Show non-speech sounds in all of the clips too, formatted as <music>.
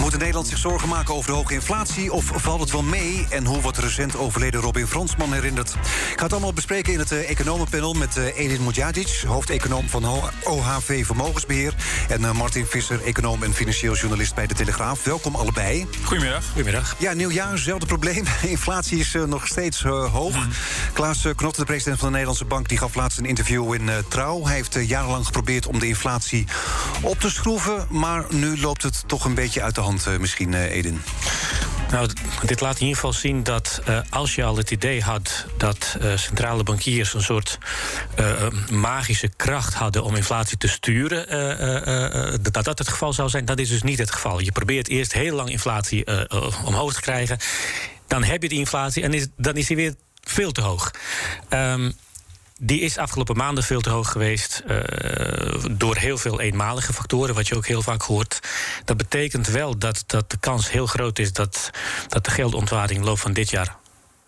Moet Nederland zich zorgen maken over de hoge inflatie of valt het wel mee? En hoe wordt recent overleden Robin Fransman herinnerd? Ik ga het allemaal bespreken in het uh, economenpanel met uh, Edin Mujadic, hoofdeconoom van OHV Vermogensbeheer. En uh, Martin Visser, econoom en financieel journalist bij de Telegraaf. Welkom allebei. Goedemiddag. Goedemiddag. Ja, nieuwjaar, hetzelfde probleem. <laughs> Inflatie is nog steeds hoog. Mm. Klaas Knotte, de president van de Nederlandse Bank, die gaf laatst een interview in Trouw. Hij heeft jarenlang geprobeerd om de inflatie op te schroeven, maar nu loopt het toch een beetje uit de hand, uh, misschien, uh, Eden? Nou, dit laat in ieder geval zien dat uh, als je al het idee had dat centrale bankiers een soort magische kracht hadden om inflatie te sturen, dat dat het geval zou zijn, dat is dus niet het geval. Je probeert eerst heel lang inflatie omhoog te krijgen, dan heb je die inflatie en is, dan is die weer veel te hoog. Um, die is afgelopen maanden veel te hoog geweest. Uh, door heel veel eenmalige factoren, wat je ook heel vaak hoort. Dat betekent wel dat, dat de kans heel groot is dat, dat de geldontwaarding in loop van dit jaar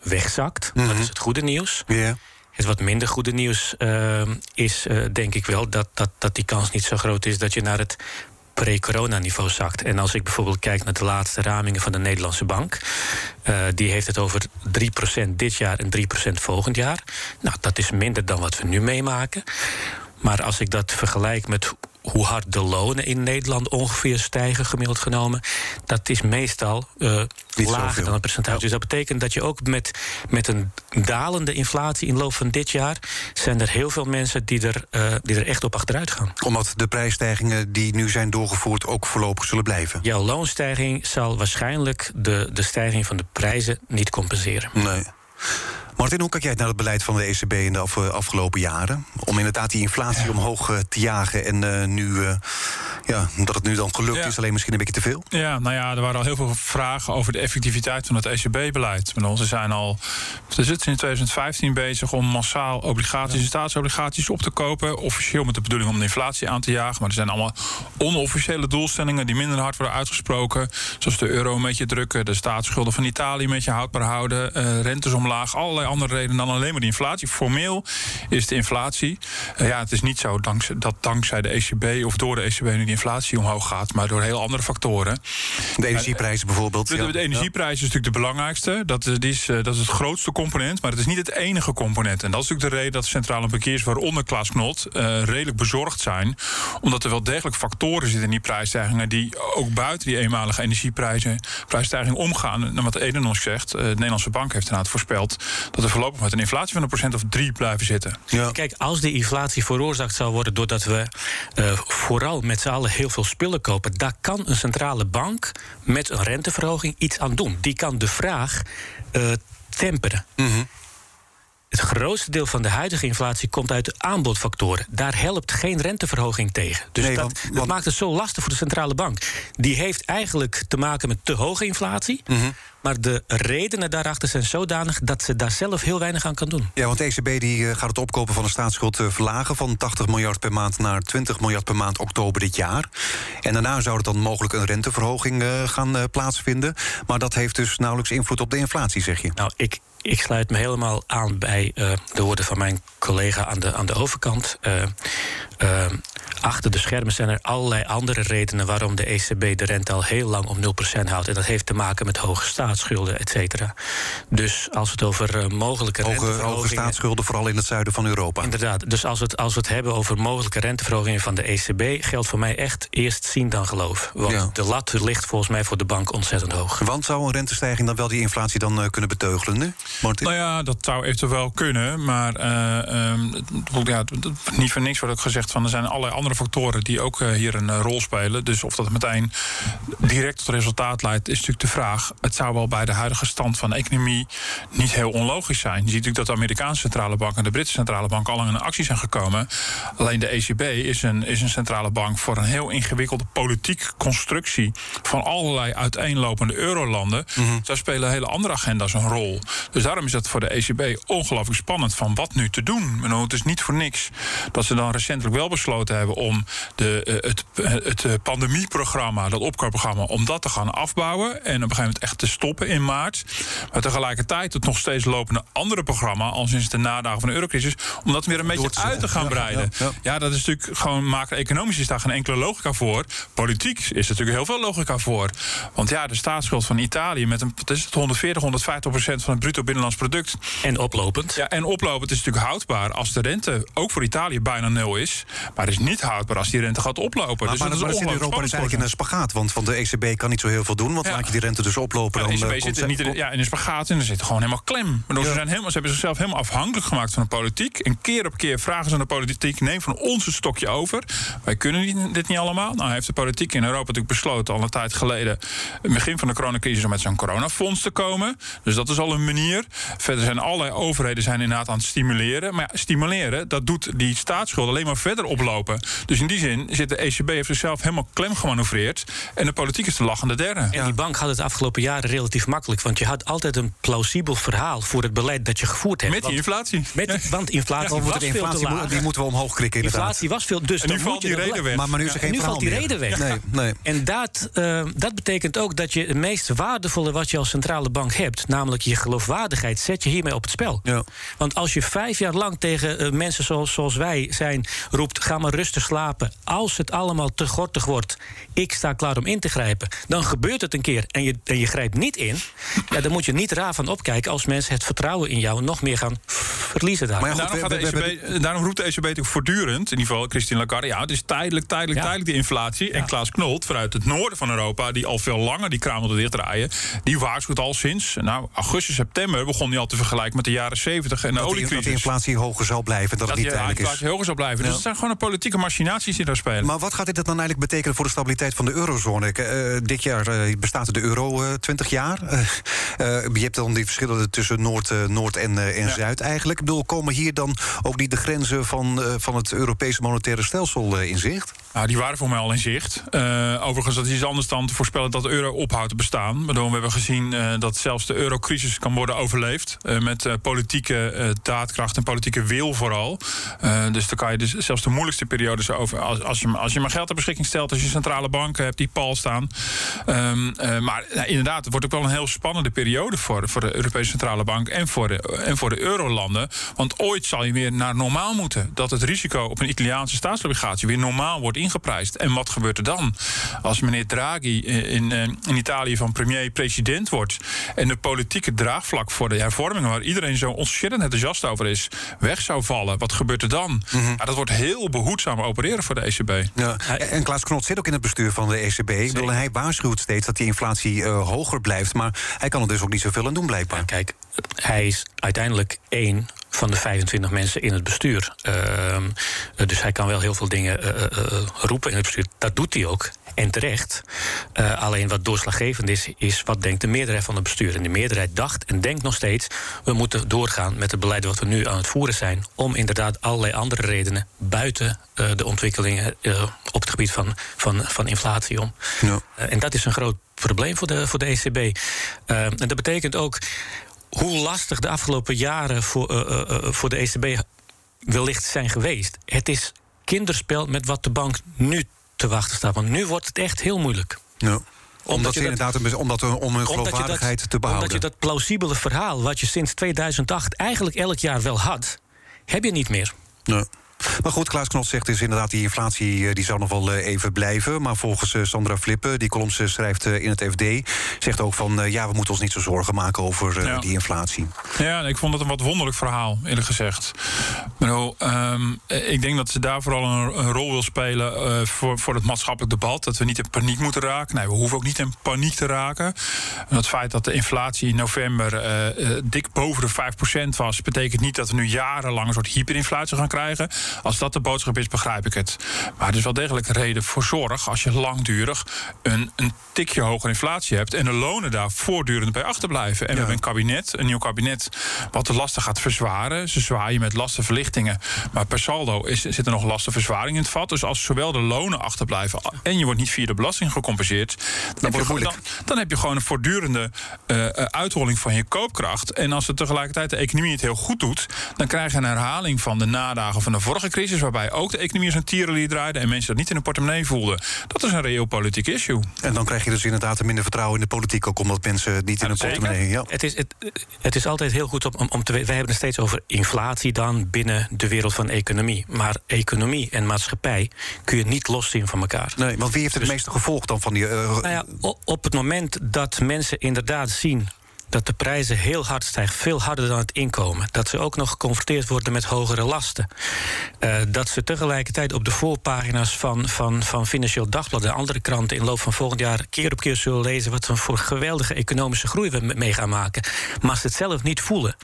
wegzakt. Mm -hmm. Dat is het goede nieuws. Yeah. Het wat minder goede nieuws uh, is, uh, denk ik wel, dat, dat, dat die kans niet zo groot is dat je naar het pre-corona-niveau zakt. En als ik bijvoorbeeld kijk naar de laatste ramingen van de Nederlandse Bank, uh, die heeft het over 3% dit jaar en 3% volgend jaar. Nou, dat is minder dan wat we nu meemaken. Maar als ik dat vergelijk met hoe hard de lonen in Nederland ongeveer stijgen, gemiddeld genomen, dat is meestal uh, lager dan het percentage. Ja. Dus dat betekent dat je ook met, met een dalende inflatie in loop van dit jaar, zijn er heel veel mensen die er, uh, die er echt op achteruit gaan. Omdat de prijsstijgingen die nu zijn doorgevoerd ook voorlopig zullen blijven? Jouw loonstijging zal waarschijnlijk de, de stijging van de prijzen niet compenseren. Nee. Martin, hoe kijk jij naar het beleid van de ECB in de af, afgelopen jaren? Om inderdaad die inflatie omhoog uh, te jagen en uh, nu, uh, ja, dat het nu dan gelukt ja. is, alleen misschien een beetje te veel? Ja, nou ja, er waren al heel veel vragen over de effectiviteit van het ECB-beleid. Ze zijn al, ze zitten in 2015 bezig om massaal obligaties en staatsobligaties op te kopen. Officieel met de bedoeling om de inflatie aan te jagen. Maar er zijn allemaal onofficiële doelstellingen die minder hard worden uitgesproken. Zoals de euro een beetje drukken, de staatsschulden van Italië een beetje houdbaar houden, rentes omlaag, allerlei andere reden dan alleen maar de inflatie. Formeel is de inflatie. Uh, ja, het is niet zo dankzij, dat dankzij de ECB of door de ECB nu de inflatie omhoog gaat, maar door heel andere factoren. De energieprijzen bijvoorbeeld. De, de, de energieprijs is natuurlijk de belangrijkste. Dat is, uh, dat is het grootste component, maar het is niet het enige component. En dat is natuurlijk de reden dat de centrale bankiers, waaronder Klaas Knot, uh, redelijk bezorgd zijn. Omdat er wel degelijk factoren zitten in die prijsstijgingen die ook buiten die eenmalige energieprijzen prijsstijging omgaan. En wat Eden ons zegt, de Nederlandse bank heeft inderdaad voorspeld dat we voorlopig met een inflatie van een procent of drie blijven zitten. Ja. Kijk, als die inflatie veroorzaakt zou worden doordat we uh, vooral met z'n allen heel veel spullen kopen, daar kan een centrale bank met een renteverhoging iets aan doen. Die kan de vraag uh, temperen. Mm -hmm. Het grootste deel van de huidige inflatie komt uit de aanbodfactoren. Daar helpt geen renteverhoging tegen. Dus nee, dat, want, dat want... maakt het zo lastig voor de centrale bank. Die heeft eigenlijk te maken met te hoge inflatie. Mm -hmm. Maar de redenen daarachter zijn zodanig dat ze daar zelf heel weinig aan kan doen. Ja, want de ECB die gaat het opkopen van de staatsschuld verlagen van 80 miljard per maand naar 20 miljard per maand oktober dit jaar. En daarna zou er dan mogelijk een renteverhoging gaan plaatsvinden. Maar dat heeft dus nauwelijks invloed op de inflatie, zeg je. Nou, ik, ik sluit me helemaal aan bij uh, de woorden van mijn collega aan de, aan de overkant. Uh, uh, achter de schermen zijn er allerlei andere redenen waarom de ECB de rente al heel lang op 0% houdt. En dat heeft te maken met hoge staatsschulden, et cetera. Dus als we het over mogelijke hoge, hoge staatsschulden, vooral in het zuiden van Europa. Inderdaad. Dus als we het, als we het hebben over mogelijke renteverhogingen van de ECB, geldt voor mij echt eerst zien dan geloof. Want ja. de lat ligt volgens mij voor de bank ontzettend hoog. Want zou een rentestijging dan wel die inflatie dan kunnen beteugelen nu? Martin? Nou ja, dat zou eventueel kunnen. Maar uh, um, ja, niet voor niks wordt ook gezegd van er zijn allerlei andere factoren die ook hier een rol spelen. Dus of dat meteen direct tot resultaat leidt, is natuurlijk de vraag. Het zou wel bij de huidige stand van de economie niet heel onlogisch zijn. Je ziet natuurlijk dat de Amerikaanse centrale bank en de Britse centrale bank al in actie zijn gekomen. Alleen de ECB is een, is een centrale bank voor een heel ingewikkelde politieke constructie van allerlei uiteenlopende eurolanden. Mm Daar spelen hele andere agenda's een rol. Dus daarom is het voor de ECB ongelooflijk spannend van wat nu te doen. Het is niet voor niks dat ze dan recentelijk wel besloten hebben om de, eh, het, het eh, pandemieprogramma, dat opkoopprogramma, om dat te gaan afbouwen. En op een gegeven moment echt te stoppen in maart. Maar tegelijkertijd het nog steeds lopende andere programma, al sinds de nadagen van de eurocrisis, om dat weer een beetje uit te gaan breiden. Ja, dat is natuurlijk gewoon macro-economisch is daar geen enkele logica voor. Politiek is er natuurlijk heel veel logica voor. Want ja, de staatsschuld van Italië met een is het, 140, 150 procent van het bruto binnenlands product. En oplopend. Ja, en oplopend is natuurlijk houdbaar als de rente ook voor Italië bijna nul is. Maar het is niet houdbaar als die rente gaat oplopen. Maar, dus maar, dat maar is Europa is eigenlijk in een spagaat. Want van de ECB kan niet zo heel veel doen. Want laat je die rente dus oplopen. Ja, de ECB zit er niet in, ja, in een spagaat en er zit gewoon helemaal klem. Ze, zijn helemaal, ze hebben zichzelf helemaal afhankelijk gemaakt van de politiek. En keer op keer vragen ze aan de politiek: neem van ons een stokje over. Wij kunnen dit niet allemaal. Nou heeft de politiek in Europa natuurlijk besloten al een tijd geleden, het begin van de coronacrisis, om met zo'n coronafonds te komen. Dus dat is al een manier. Verder zijn allerlei overheden zijn inderdaad aan het stimuleren. Maar ja, stimuleren, dat doet die staatsschuld alleen maar verder oplopen. Dus in die zin zit de ECB heeft zichzelf helemaal klem gemanoeuvreerd. En de politiek is de lachende derde. En die bank had het afgelopen jaren relatief makkelijk. Want je had altijd een plausibel verhaal voor het beleid dat je gevoerd hebt. Met die inflatie. Met, Want inflatie ja, was veel te laag. Die moeten we omhoog klikken inderdaad. Inflatie was veel... Dus en nu valt die reden weg. Maar, maar nu is er geen nu valt die reden weg. Nee, nee. En dat, uh, dat betekent ook dat je het meest waardevolle wat je als centrale bank hebt... namelijk je geloofwaardigheid, zet je hiermee op het spel. Ja. Want als je vijf jaar lang tegen uh, mensen zoals, zoals wij zijn roept... ga maar rustig slapen, als het allemaal te gortig wordt... ik sta klaar om in te grijpen, dan gebeurt het een keer... en je, en je grijpt niet in, ja, dan moet je niet raar van opkijken... als mensen het vertrouwen in jou nog meer gaan verliezen. Daar. Maar ja, daarom, gaat de ECB, daarom roept de ECB natuurlijk voortdurend... in ieder geval Christine Lagarde... ja, het is tijdelijk, tijdelijk, tijdelijk die inflatie. En Klaas Knolt vanuit het noorden van Europa... die al veel langer die kraan wilde dichtdraaien... die waarschuwt al sinds nou, augustus, september... begon hij al te vergelijken met de jaren 70 en de dat oliecrisis. dat de inflatie hoger zal blijven, dat, dat het niet tijdelijk is. Dat de inflatie hoger zal blijven. Dus het zijn gewoon politieke machinaties die daar spelen. Maar wat gaat dit dan eigenlijk betekenen voor de stabiliteit van de eurozone? Uh, dit jaar uh, bestaat de euro uh, 20 jaar. je hebt dan die verschillen tussen Noord, Noord en, en ja. Zuid eigenlijk. Ik bedoel, komen hier dan ook niet de grenzen van, van het Europese monetaire stelsel in zicht? Nou, die waren voor mij al in zicht. overigens, dat is iets anders dan te voorspellen dat de euro ophoudt te bestaan. Waardoor we hebben gezien dat zelfs de eurocrisis kan worden overleefd. met politieke daadkracht en politieke wil vooral. dus dan kan je dus zelfs de moeilijkste periodes over. Als, als, je, als je maar geld ter beschikking stelt, als je centrale banken hebt die pal staan. Um, maar inderdaad, het wordt ook wel een heel spannende periode voor, voor de Europese Centrale Bank en voor de, en voor de eurolanden. Want ooit zal je weer naar normaal moeten. Dat het risico op een Italiaanse staatsobligatie weer normaal wordt ingeprijsd. En wat gebeurt er dan? Als meneer Draghi in, in Italië van premier-president wordt. en de politieke draagvlak voor de hervormingen, waar iedereen zo ontzettend enthousiast over is, weg zou vallen. Wat gebeurt er dan? Mm ja, dat wordt heel behoedzaam opereren voor de ECB. Ja. En Klaas Knot zit ook in het bestuur van de ECB. Ik bedoel, hij waarschuwt steeds dat die inflatie uh, hoger blijft. Maar hij kan er dus ook niet zoveel aan doen, blijkbaar. Ja, kijk, hij is uiteindelijk één van de 25 mensen in het bestuur. Uh, dus hij kan wel heel veel dingen uh, uh, roepen in het bestuur. Dat doet hij ook. En terecht. alleen wat doorslaggevend is, is wat denkt de meerderheid van het bestuur. En de meerderheid dacht en denkt nog steeds... we moeten doorgaan met het beleid wat we nu aan het voeren zijn... om inderdaad allerlei andere redenen buiten de ontwikkelingen... op het gebied van, van, van inflatie om. Ja. en dat is een groot probleem voor de, voor de ECB. en dat betekent ook hoe lastig de afgelopen jaren voor, uh, uh, voor de ECB wellicht zijn geweest. Het is kinderspel met wat de bank nu te wachten staat. Want nu wordt het echt heel moeilijk. Ja. Omdat, omdat ze inderdaad dat, omdat, om hun geloofwaardigheid dat, te behouden. Omdat je dat plausibele verhaal, wat je sinds 2008 eigenlijk elk jaar wel had, heb je niet meer. Ja. Maar goed, Klaas Knot zegt dus inderdaad... die inflatie eh, die zal nog wel eh, even blijven. Maar volgens eh, Sandra Flippen, die columns schrijft in het FD... zegt ook van, ja, we moeten ons niet zo zorgen maken over die inflatie. Ja, ik vond het een wat wonderlijk verhaal, eerlijk gezegd. Bedoel, um, ik denk dat ze daar vooral een, een rol wil spelen... Uh, voor, voor het maatschappelijk debat. Dat we niet in paniek moeten raken. Nee, we hoeven ook niet in paniek te raken. En het feit dat de inflatie in november uh, uh, dik boven de 5% was... betekent niet dat we nu jarenlang een soort hyperinflatie gaan krijgen... Als dat de boodschap is, begrijp ik het. Maar er is wel degelijk reden voor zorg als je langdurig een, een tikje hogere inflatie hebt en de lonen daar voortdurend bij achterblijven. En we hebben een kabinet, een nieuw kabinet, wat de lasten gaat verzwaren. Ze zwaaien met lastenverlichtingen. Maar per saldo is, zit er nog lastenverzwaring in het vat. Dus als zowel de lonen achterblijven en je wordt niet via de belasting gecompenseerd, dan, dan, heb, je, dan, dan heb je gewoon een voortdurende uh, uitholling van je koopkracht. En als het tegelijkertijd de economie het heel goed doet, dan krijg je een herhaling van de nadagen van de vorige crisis, waarbij ook de economie zijn tierenlier draaide en mensen dat niet in hun portemonnee voelden. Dat is een reëel politiek issue. En dan krijg je dus inderdaad minder vertrouwen in de politiek, ook omdat mensen niet in hun portemonnee. Ja. Het, is, het, het is altijd heel goed om, om te weten. Wij hebben het steeds over inflatie dan binnen de wereld van economie. Maar economie en maatschappij kun je niet loszien van elkaar. Nee, want wie heeft het dus, meeste gevolg dan van die. Uh, nou ja, op het moment dat mensen inderdaad zien dat de prijzen heel hard stijgen, veel harder dan het inkomen. Dat ze ook nog geconfronteerd worden met hogere lasten. Uh, dat ze tegelijkertijd op de voorpagina's van, van, van Financieel Dagblad en andere kranten in loop van volgend jaar keer op keer zullen lezen wat voor geweldige economische groei we mee gaan maken. Maar ze het zelf niet voelen.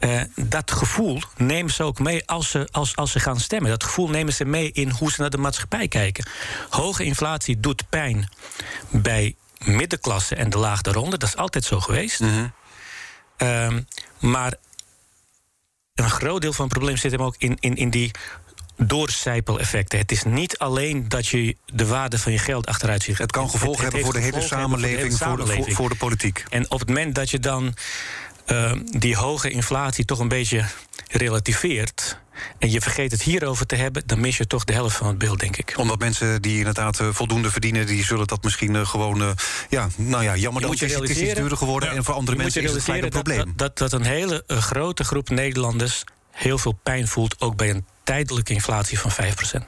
Uh, dat gevoel nemen ze ook mee als ze, als, als ze gaan stemmen. Dat gevoel nemen ze mee in hoe ze naar de maatschappij kijken. Hoge inflatie doet pijn bij middenklasse en de laag daaronder. Dat is altijd zo geweest. Mm maar een groot deel van het probleem zit hem ook in, in, in die doorcijpeleffecten. Het is niet alleen dat je de waarde van je geld achteruit ziet. Het kan gevolgen hebben voor de hele samenleving, voor, de, voor, voor, de politiek. En op het moment dat je dan uh, die hoge inflatie toch een beetje relativeert en je vergeet het hierover te hebben, dan mis je toch de helft van het beeld, denk ik. Omdat mensen die inderdaad uh, voldoende verdienen, die zullen dat misschien uh, gewoon. Uh, ja, nou ja, jammer dat het is iets duurder geworden. Ja. En voor andere mensen is het een probleem. Dat, dat, dat een hele grote groep Nederlanders heel veel pijn voelt, ook bij een tijdelijke inflatie van 5%.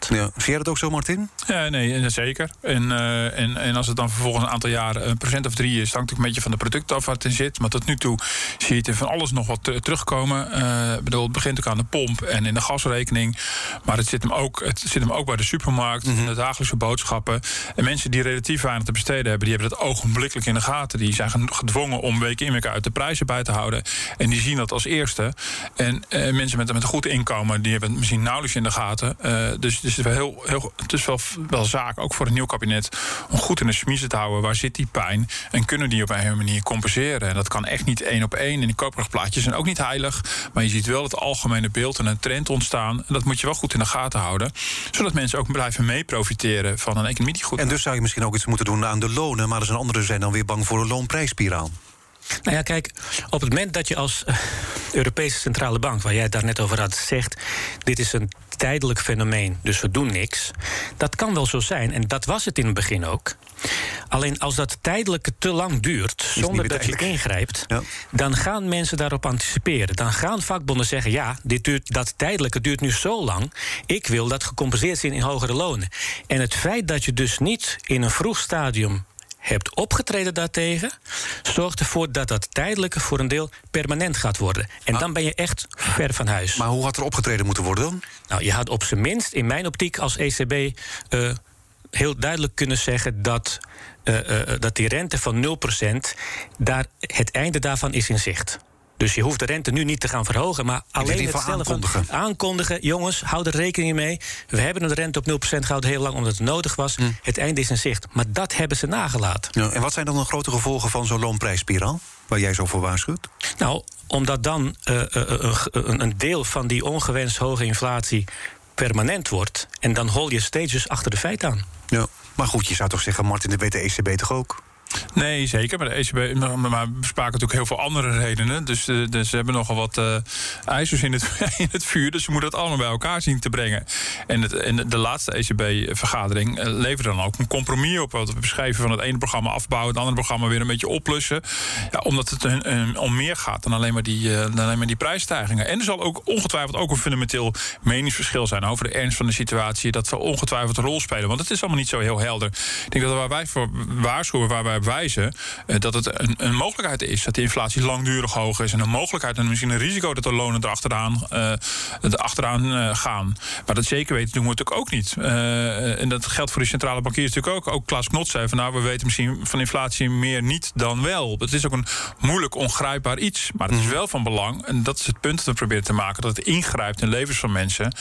Ja. Zie jij dat ook zo, Martin? Ja, nee, zeker. En, uh, en, en als het dan vervolgens een aantal jaar een procent of drie is, hangt het een beetje van de producten af waar het in zit. Maar tot nu toe zie je het in van alles nog wat terugkomen. Uh, bedoel, het begint ook aan de pomp en in de gasrekening. Maar het zit hem ook, het zit hem ook bij de supermarkt, mm -hmm. de dagelijkse boodschappen. En mensen die relatief weinig te besteden hebben, die hebben dat ogenblikkelijk in de gaten. Die zijn gedwongen om week in week uit de prijzen bij te houden. En die zien dat als eerste. En uh, mensen met, met een goed inkomen, die hebben misschien nauwelijks in de gaten. Uh, dus, dus het is, wel heel, heel, het is wel, wel zaak, ook voor het nieuw kabinet, om goed in de smiezen te houden. Waar zit die pijn? En kunnen die op een manier compenseren? En dat kan echt niet één op één. En die koopkrachtplaatjes zijn ook niet heilig. Maar je ziet wel het algemene beeld en een trend ontstaan. En dat moet je wel goed in de gaten houden. Zodat mensen ook blijven mee profiteren van een economie die goed En dus zou je misschien ook iets moeten doen aan de lonen. Maar er zijn anderen zijn dan weer bang voor een loonprijsspiraal. Nou ja, kijk, op het moment dat je als uh, Europese Centrale Bank, waar jij het daar net over had, zegt: dit is een tijdelijk fenomeen, dus we doen niks. Dat kan wel zo zijn, en dat was het in het begin ook. Alleen als dat tijdelijke te lang duurt, zonder dat je ingrijpt, ja. dan gaan mensen daarop anticiperen. Dan gaan vakbonden zeggen: ja, dit duurt, dat tijdelijke duurt nu zo lang. Ik wil dat gecompenseerd zien in hogere lonen. En het feit dat je dus niet in een vroeg stadium hebt opgetreden daartegen, zorgt ervoor dat dat tijdelijke voor een deel permanent gaat worden. En maar, dan ben je echt ver van huis. Maar hoe had er opgetreden moeten worden dan? Nou, je had op zijn minst, in mijn optiek als ECB, uh, heel duidelijk kunnen zeggen dat. Uh, uh, dat die rente van 0%, daar, het einde daarvan is in zicht. Dus je hoeft de rente nu niet te gaan verhogen, maar alleen het stellen aankondigen. van aankondigen. Jongens, hou er rekening mee. We hebben een rente op 0% gehouden heel lang omdat het nodig was. Hm. Het einde is in zicht. Maar dat hebben ze nagelaten. Ja, en wat zijn dan de grote gevolgen van zo'n loonprijsspiraal? Waar jij zo voor waarschuwt? Nou, omdat dan uh, uh, een deel van die ongewenst hoge inflatie permanent wordt. En dan hol je steeds dus achter de feiten aan. Ja, maar goed, je zou toch zeggen, Martin, dat weet de ECB toch ook? Nee, zeker. Maar de ECB, maar we spraken natuurlijk heel veel andere redenen. Dus, uh, dus ze hebben nogal wat uh, <laughs> in het, vuur. Dus ze moeten het allemaal bij elkaar zien te brengen. En, het, en de laatste ECB-vergadering uh, leverde dan ook een compromis op. Wat we beschrijven van het ene programma afbouwen, het andere programma weer een beetje oplussen. Ja, omdat het een, om meer gaat dan alleen, maar die, dan alleen maar die prijsstijgingen. En er zal ook ongetwijfeld ook een fundamenteel meningsverschil zijn over de ernst van de situatie. Dat zal ongetwijfeld een rol spelen. Want het is allemaal niet zo heel helder. Ik denk dat waar wij voor waarschuwen, waar wij wijzen dat het een, een, mogelijkheid is dat de inflatie langdurig hoog is. En een mogelijkheid en misschien een risico dat de lonen erachteraan, uh, erachteraan gaan. Maar dat zeker weten doen we natuurlijk ook niet. en dat geldt voor de centrale bankiers natuurlijk ook. Ook Klaas Knot zei van nou, we weten misschien van inflatie meer niet dan wel. Het is ook een moeilijk ongrijpbaar iets. Maar het is mhm. wel van belang, en dat is het punt dat we proberen te maken, dat het ingrijpt in levens van mensen.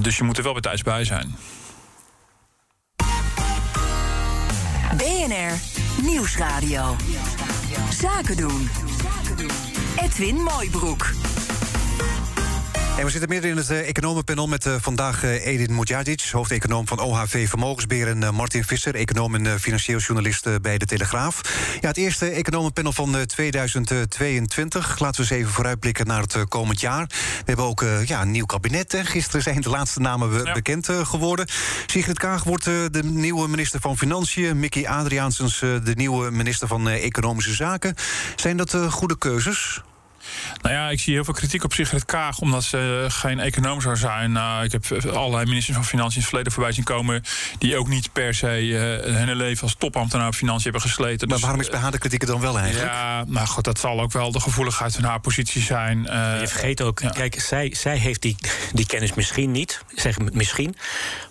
Dus je moet er wel bij thuis bij zijn. BNR Nieuwsradio. Zaken doen. Edwin Mooibroek. En we zitten midden in het uh, economenpanel met uh, vandaag uh, Edin Mujadic, hoofdeconoom van OHV Vermogensbeheer... en Martin Visser, econoom en financieel journalist bij De Telegraaf. Ja, het eerste economenpanel van 2022. Laten we eens even vooruitblikken naar het komend jaar. We hebben ook ja, een nieuw kabinet. Gisteren zijn de laatste namen ja. bekend geworden. Sigrid Kaag wordt de nieuwe minister van Financiën. Mickey Adriaansens de nieuwe minister van Economische Zaken. Zijn dat goede keuzes? Nou ja, ik zie heel veel kritiek op Sigrid Kaag omdat ze geen econoom zou zijn. Nou, ik heb allerlei ministers van Financiën in het verleden voorbij zien komen. die ook niet per se uh, hun leven als topambtenaar op Financiën hebben gesleten. Maar dus, waarom is bij haar de kritiek dan wel eigenlijk? Ja, nou goed, dat zal ook wel de gevoeligheid van haar positie zijn. Uh, je vergeet ook, kijk, zij, zij heeft die, die kennis misschien niet, zeg misschien.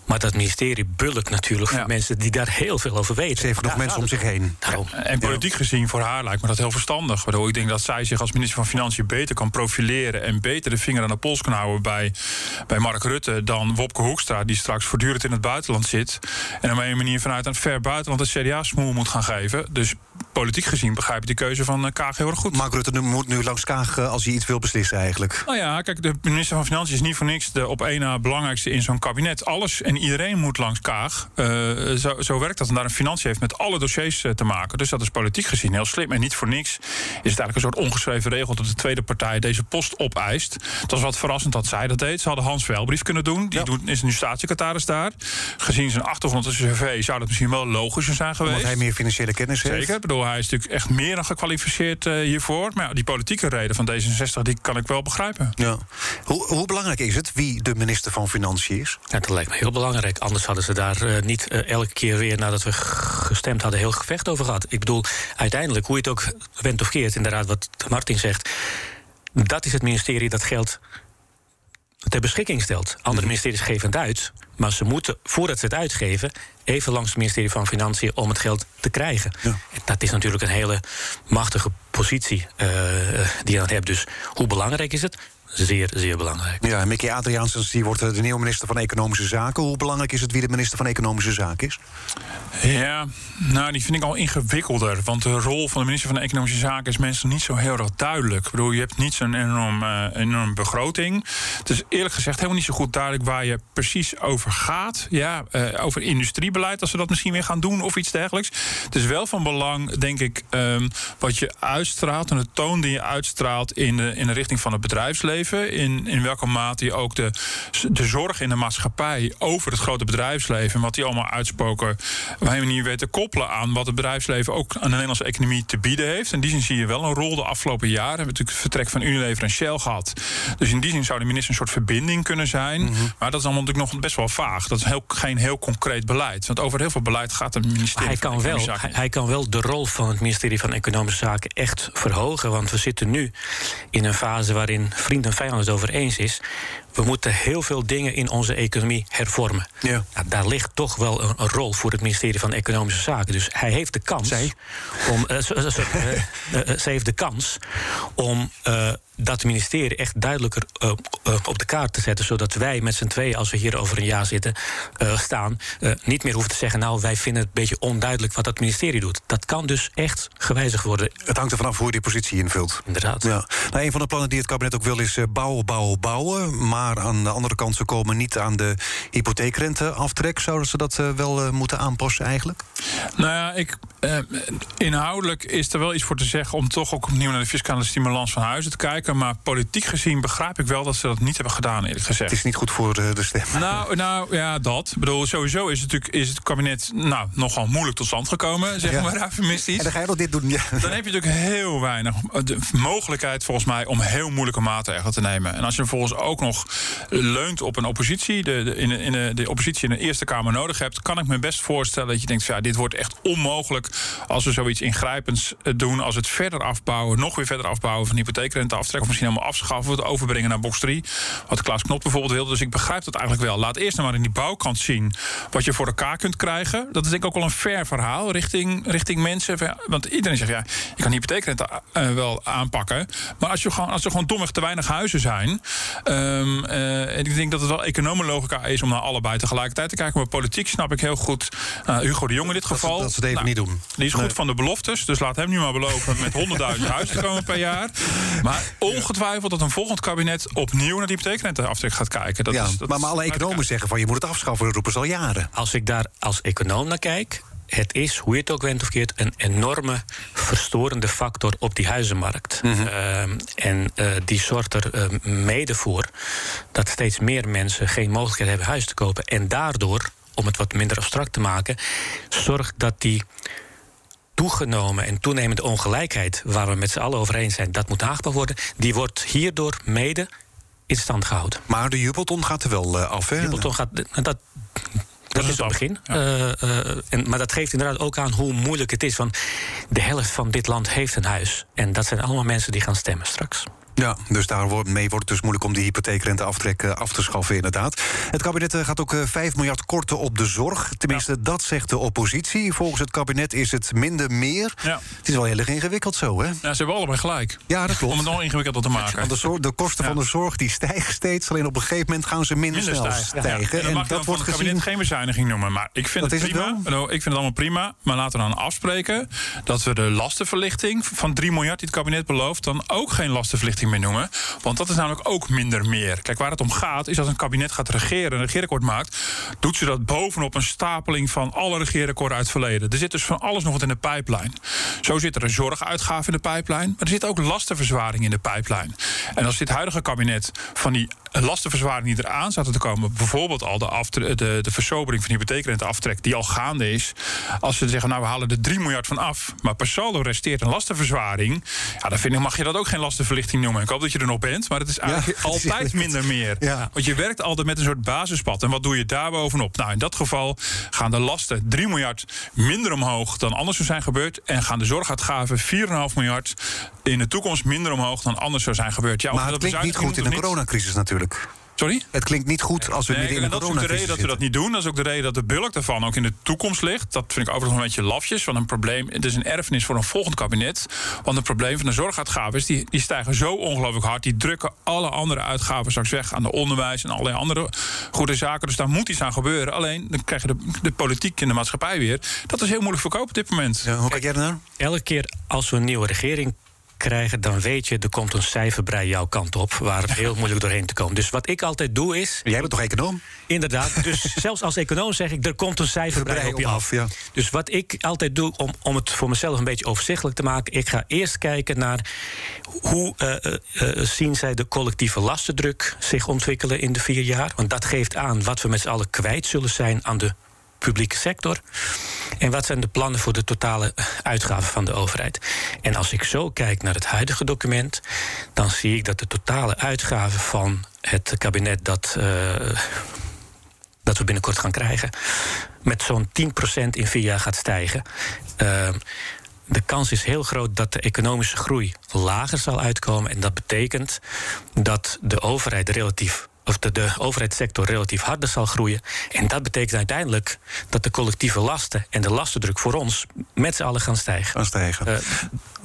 Maar dat ministerie bulkt natuurlijk voor mensen die daar heel veel over weten. Ze heeft nog mensen om zich heen. En politiek gezien voor haar lijkt me dat heel verstandig. Waardoor ik denk dat zij zich als minister van Financiën beter kan profileren en beter de vinger aan de pols kan houden bij, bij Mark Rutte dan Wopke Hoekstra, die straks voortdurend in het buitenland zit. En op een manier vanuit een ver buitenland de CDA smoel moet gaan geven. Dus politiek gezien begrijp ik de keuze van eh, Kaag heel erg goed. Mark Rutte moet nu langs Kaag eh, als hij iets wil beslissen eigenlijk. Nou ja, kijk, de minister van Financiën is niet voor niks de op één na belangrijkste in zo'n kabinet. Alles en iedereen moet langs Kaag. Uh, zo, zo werkt dat. En daar een financiën heeft met alle dossiers te maken. Dus dat is politiek gezien heel slim. En niet voor niks is het eigenlijk een soort ongeschreven regel dat de tweede partij deze post opeist. Het was wat verrassend dat zij dat deed. Ze hadden Hans Welbrief kunnen doen. Die doet, is nu staatssecretaris daar. Gezien zijn achtergrond als cv zou dat misschien wel logischer zijn geweest. Omdat hij meer financiële kennis heeft. Zeker. Ik bedoel, hij is natuurlijk echt meer dan gekwalificeerd uh, hiervoor. Maar ja, die politieke reden van D66 die kan ik wel begrijpen. Ja. Hoe, hoe belangrijk is het wie de minister van Financiën is? Ja, dat lijkt me heel belangrijk. Anders hadden ze daar uh, niet uh, elke keer weer nadat we gestemd hadden heel gevecht over gehad. Ik bedoel, uiteindelijk, hoe je het ook went of keert, inderdaad, wat Martin zegt. Dat is het ministerie dat geld ter beschikking stelt. Andere mhm. ministeries geven het uit. Maar ze moeten, voordat ze het uitgeven, even langs het ministerie van Financiën om het geld te krijgen. Ja. Dat is natuurlijk een hele machtige positie uh, die je dan hebt. Dus hoe belangrijk is het? Zeer, zeer belangrijk. Ja, Mickey Adriaansens die wordt de nieuwe minister van Economische Zaken. Hoe belangrijk is het wie de minister van Economische Zaken is? Ja, nou, die vind ik al ingewikkelder. Want de rol van de minister van Economische Zaken is meestal niet zo heel erg duidelijk. Ik bedoel, je hebt niet zo'n enorm, uh, enorm begroting. Het is eerlijk gezegd helemaal niet zo goed duidelijk waar je precies over gaat. Ja, uh, over industriebeleid, als ze dat misschien weer gaan doen of iets dergelijks. Het is wel van belang, denk ik, um, wat je uitstraalt en de toon die je uitstraalt in de, in de richting van het bedrijfsleven in, in welke mate je ook de, de zorg in de maatschappij over het grote bedrijfsleven, en wat die allemaal uitspoken, op een manier weet te koppelen aan wat het bedrijfsleven ook aan de Nederlandse economie te bieden heeft. In die zin zie je wel een rol de afgelopen jaren. We hebben natuurlijk het vertrek van Unilever en Shell gehad. Dus in die zin zou de minister een soort verbinding kunnen zijn. Mhm. Maar dat is allemaal natuurlijk nog best wel vaag. Dat is heel, geen heel concreet beleid. Want over heel veel beleid gaat het ministerie hij kan wel, hij, hij, kan wel de rol van het ministerie van Economische Zaken echt verhogen. Want we zitten nu in een fase waarin vrienden vijand het over eens is. We moeten heel veel dingen in onze economie hervormen. Ja. Nou, daar ligt toch wel een, een, rol voor het ministerie van Economische Zaken. Dus hij heeft de kans om. Uh, ze <laughs> heeft de kans om dat ministerie echt duidelijker uh, op de kaart te zetten. Zodat wij met z'n tweeën, als we hier over een jaar zitten, uh, staan, niet meer hoeven te zeggen: Nou, wij vinden het een beetje onduidelijk wat dat ministerie doet. Dat kan dus echt gewijzigd worden. Het hangt er vanaf hoe je die positie invult. Inderdaad. Ja. Nou, een van de plannen die het kabinet ook wil is bouwen, bouwen, bouwen. Maar aan de andere kant, ze komen niet aan de hypotheekrenteaftrek. Zouden ze dat wel moeten aanpassen eigenlijk? Nou ja, ik, inhoudelijk is er wel iets voor te zeggen om toch ook opnieuw naar de fiscale stimulans van huizen te kijken. Maar politiek gezien begrijp ik wel dat ze dat niet hebben gedaan, eerlijk gezegd. Het is niet goed voor de, de stem. Nou, <laughs> nou ja, dat. Ik bedoel, sowieso is het, natuurlijk, is het kabinet nou, nogal moeilijk tot stand gekomen, zeg ja. maar, <laughs> eufemistisch. En dan ga je nog dit doen, ja. Dan heb je natuurlijk heel weinig de mogelijkheid, volgens mij, om heel moeilijke maatregelen te nemen. En als je vervolgens ook nog leunt op een oppositie, de, in, in de, de oppositie in de Eerste Kamer nodig hebt, kan ik me best voorstellen dat je denkt: ja, dit wordt echt onmogelijk als we zoiets ingrijpends eh, doen, als het verder afbouwen, nog weer verder afbouwen van hypotheekrenteaftrek, of misschien helemaal afschaffen, het overbrengen naar box 3, wat Klaas Knop bijvoorbeeld wilde. Dus ik begrijp dat eigenlijk wel. Laat eerst nou maar in die bouwkant zien wat je voor elkaar kunt krijgen. Dat is denk ik ook wel een fair verhaal richting, richting mensen. Want iedereen zegt ja, je kan hypotheekrente uh, wel aanpakken, maar als, je gewoon, als er gewoon domweg te weinig huizen zijn, um, uh, ik denk dat het wel economenlogica is om naar allebei tegelijkertijd te kijken. Maar politiek snap ik heel goed uh, Hugo de Jong in dit geval. Dat, ze het even nou, niet doen. Die is goed van de beloftes, dus laat hem nu maar beloven met 100.000 huizen te komen per jaar. Maar ongetwijfeld dat een volgend kabinet opnieuw naar die hypotheekrenteaftrek gaat kijken. Dat ja, is, dat maar, maar alle economen zeggen van je moet het afschaffen, dat roepen ze al jaren. Als ik daar als econoom naar kijk, het is, hoe je het ook went of keert, een enorme verstorende factor op die huizenmarkt. Mm -hmm. uh, en uh, die zorgt er uh, mede voor dat steeds meer mensen geen mogelijkheid hebben huis te kopen. En daardoor, om het wat minder abstract te maken, zorgt dat die toegenomen en toenemende ongelijkheid, waar we met z'n allen over eens zijn, dat moet aangepakt worden, die wordt hierdoor mede in stand gehouden. Maar de jubelton gaat er wel uh, af, hè? De jubelton gaat. Dat, dat is het begin. Ja. Uh, uh, en, maar dat geeft inderdaad ook aan hoe moeilijk het is. Want de helft van dit land heeft een huis. En dat zijn allemaal mensen die gaan stemmen straks. Ja, dus daarmee wordt het dus moeilijk om die hypotheekrenteaftrek af te schaffen, inderdaad. Het kabinet gaat ook 5 miljard korten op de zorg. Tenminste, ja. dat zegt de oppositie. Volgens het kabinet is het minder meer. Ja. Het is wel heel erg ingewikkeld zo, hè? Ja, ze hebben allebei gelijk. Ja, dat klopt. Om het nog ingewikkelder te maken. Want de, zorg, de kosten ja. van de zorg die stijgen steeds. Alleen op een gegeven moment gaan ze minder, minder snel stijgen. stijgen. En, en dat wordt het kabinet geen bezuiniging noemen. Maar ik vind, het prima. Het ik vind het allemaal prima. Maar laten we dan afspreken dat we de lastenverlichting van 3 miljard die het kabinet belooft... dan ook geen lastenverlichting meer noemen. Want dat is namelijk ook minder meer. Kijk, waar het om gaat, is als een kabinet gaat regeren, een regeerakkoord maakt, doet ze dat bovenop een stapeling van alle regeerakkoorden uit het verleden. Er zit dus van alles nog wat in de pijplijn. Zo zit er een zorguitgave in de pijplijn, maar er zit ook lastenverzwaring in de pijplijn. En als dit huidige kabinet van die lastenverzwaring die eraan zaten te komen, bijvoorbeeld al de, aftre- de, de versobering van hypotheekrenteaftrek, die al gaande is, als ze zeggen, nou we halen er 3 miljard van af, maar per saldo resteert een lastenverzwaring, ja, dan vind ik, mag je dat ook geen lastenverlichting noemen. Ik hoop dat je er nog bent, maar het is eigenlijk <laughs> ja, altijd minder meer. Ja. Want je werkt altijd met een soort basispad. En wat doe je daar bovenop? Nou, in dat geval gaan de lasten 3 miljard minder omhoog dan anders zou zijn gebeurd. En gaan de zorguitgaven 4,5 miljard in de toekomst minder omhoog dan anders zou zijn gebeurd. Ja, maar dat klinkt niet goed in de coronacrisis natuurlijk. Sorry? Het klinkt niet goed als we nee, midden in de Dat is ook de reden dat we dat niet doen. Dat is ook de reden dat de bulk daarvan ook in de toekomst ligt. Dat vind ik overigens een beetje lafjes. Want een probleem, het is een erfenis voor een volgend kabinet. Want het probleem van de zorguitgaven is, die, die stijgen zo ongelooflijk hard. Die drukken alle andere uitgaven straks weg aan de onderwijs en allerlei andere goede zaken. Dus daar moet iets aan gebeuren. Alleen, dan krijg je de, de politiek in de maatschappij weer. Dat is heel moeilijk verkopen op dit moment. Ja, hoe kijk jij ernaar? Elke keer als we een nieuwe regering krijgen, dan weet je, er komt een cijferbrei jouw kant op, waar het heel moeilijk doorheen te komen. Dus wat ik altijd doe is. Jij bent toch econoom? Inderdaad. Dus <laughs> zelfs als econoom zeg ik, er komt een cijferbrei op je af. Ja. Dus wat ik altijd doe, om, om het voor mezelf een beetje overzichtelijk te maken, ik ga eerst kijken naar hoe uh, uh, zien zij de collectieve lastendruk zich ontwikkelen in de vier jaar. Want dat geeft aan wat we met z'n allen kwijt zullen zijn aan de publieke sector. En wat zijn de plannen voor de totale uitgaven van de overheid? En als ik zo kijk naar het huidige document, dan zie ik dat de totale uitgaven van het kabinet dat. Uh, dat we binnenkort gaan krijgen, met zo'n 10% in vier jaar gaat stijgen. Uh, de kans is heel groot dat de economische groei lager zal uitkomen. En dat betekent dat de overheid relatief of de, de overheidssector relatief harder zal groeien. En dat betekent uiteindelijk dat de collectieve lasten en de lastendruk voor ons met z'n allen gaan stijgen. Gaan stijgen. Uh,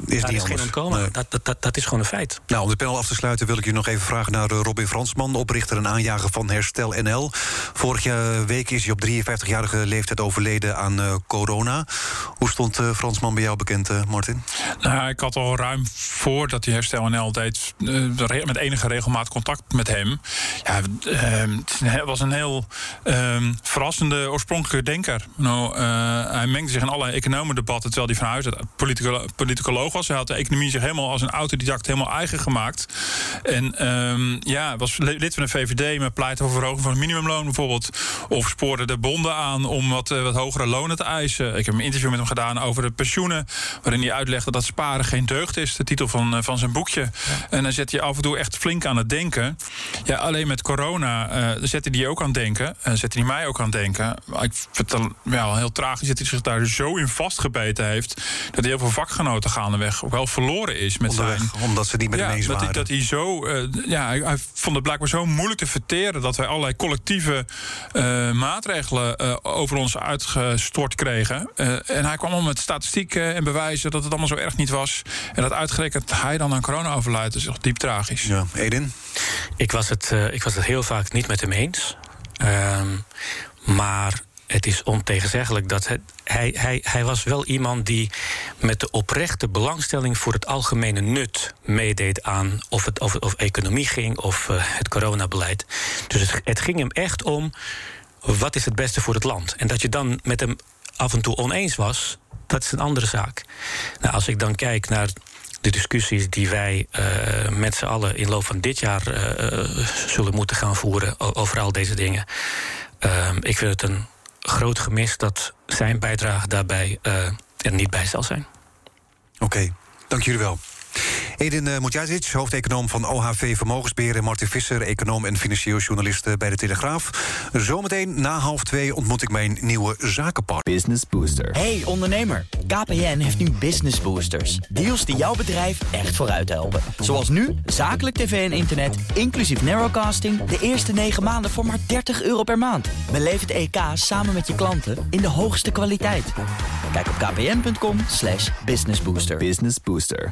is geen ontkomen. Nee. Dat, dat, dat, dat, is gewoon een feit. Nou, om de panel af te sluiten wil ik je nog even vragen naar Robin Fransman, oprichter en aanjager van Herstel NL. Vorige week is hij op 53-jarige leeftijd overleden aan uh, corona. Hoe stond uh, Fransman bij jou bekend, uh, Martin? Nou, ik had al ruim voordat hij Herstel NL deed, met enige regelmaat contact met hem. Ja, het was een heel um, verrassende oorspronkelijke denker. Nou, hij mengde zich in allerlei economendebatten, terwijl hij van huis uit politicoloog was. Hij had de economie zich helemaal als een autodidact helemaal eigen gemaakt. En um, ja, was lid van de VVD, maar pleitte voor verhoging van het minimumloon bijvoorbeeld. Of spoorde de bonden aan om wat, uh, wat hogere lonen te eisen. Ik heb een interview met hem gedaan over de pensioenen, waarin hij uitlegde dat sparen geen deugd is. De titel van, uh, van zijn boekje. Ja. En dan zet je af en toe echt flink aan het denken. Ja, alleen met met corona uh, zette die ook aan het denken. Uh, zette die mij ook aan het denken. Ik vind het ja, heel tragisch dat hij zich daar zo in vastgebeten heeft... dat hij heel veel vakgenoten gaandeweg wel verloren is met Onderweg, zijn... Omdat ze niet met ja, hem eens dat waren. Hij, dat hij zo... Uh, ja, hij, hij, vond het blijkbaar zo moeilijk te verteren... dat wij allerlei collectieve maatregelen over ons uitgestort kregen. en hij kwam al met statistieken en bewijzen dat het allemaal zo erg niet was. En dat uitgerekend hij dan aan corona overlijdt, is echt diep tragisch. Ja, Edin? Ik was het, uh, ik was het heel vaak niet met hem eens. Um, maar het is ontegenzeggelijk dat hij, hij, hij was wel iemand die met de oprechte belangstelling voor het algemene nut meedeed aan of het of, of economie ging of uh, het coronabeleid. Dus het, het ging hem echt om wat is het beste voor het land. En dat je dan met hem af en toe oneens was, dat is een andere zaak. Nou, als ik dan kijk naar de discussies die wij uh, met z'n allen in loop van dit jaar uh, zullen moeten gaan voeren over al deze dingen. Uh, ik vind het een groot gemis dat zijn bijdrage daarbij er niet bij zal zijn. Oké, dank jullie wel. Edin uh, Mujahid, hoofdeconoom van OHV Vermogensbeheer... en Martin Visser, econoom en financieel journalist bij de Telegraaf. Zometeen na half twee ontmoet ik mijn nieuwe zakenpartner. Business Booster. Hey ondernemer, KPN heeft nu Business Boosters. Deals die jouw bedrijf echt vooruit helpen. Zoals nu, zakelijk tv en internet, inclusief narrowcasting... de eerste negen maanden voor maar 30 euro per maand. Beleef het EK samen met je klanten in de hoogste kwaliteit. Kijk op kpn.com businessbooster. Business Booster.